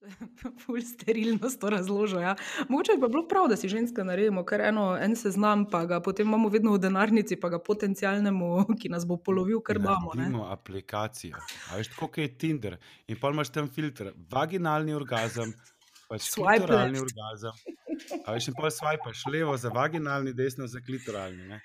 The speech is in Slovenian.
Ful sterilnost to razloža. Ja. Mogoče bi pa bilo prav, da si ženska naredimo kar eno, en seznam, pa ga potem imamo vedno v denarnici, pa ga potencialnemu, ki nas bo polovil, kar damo. Imamo aplikacijo, a veš, kot je Tinder in pa imaš tam filter, vaginalni orgazem. Pač klitoralni orgazem. A veš, in pa swipaš levo za vaginalni, desno za klitoralni. Ne?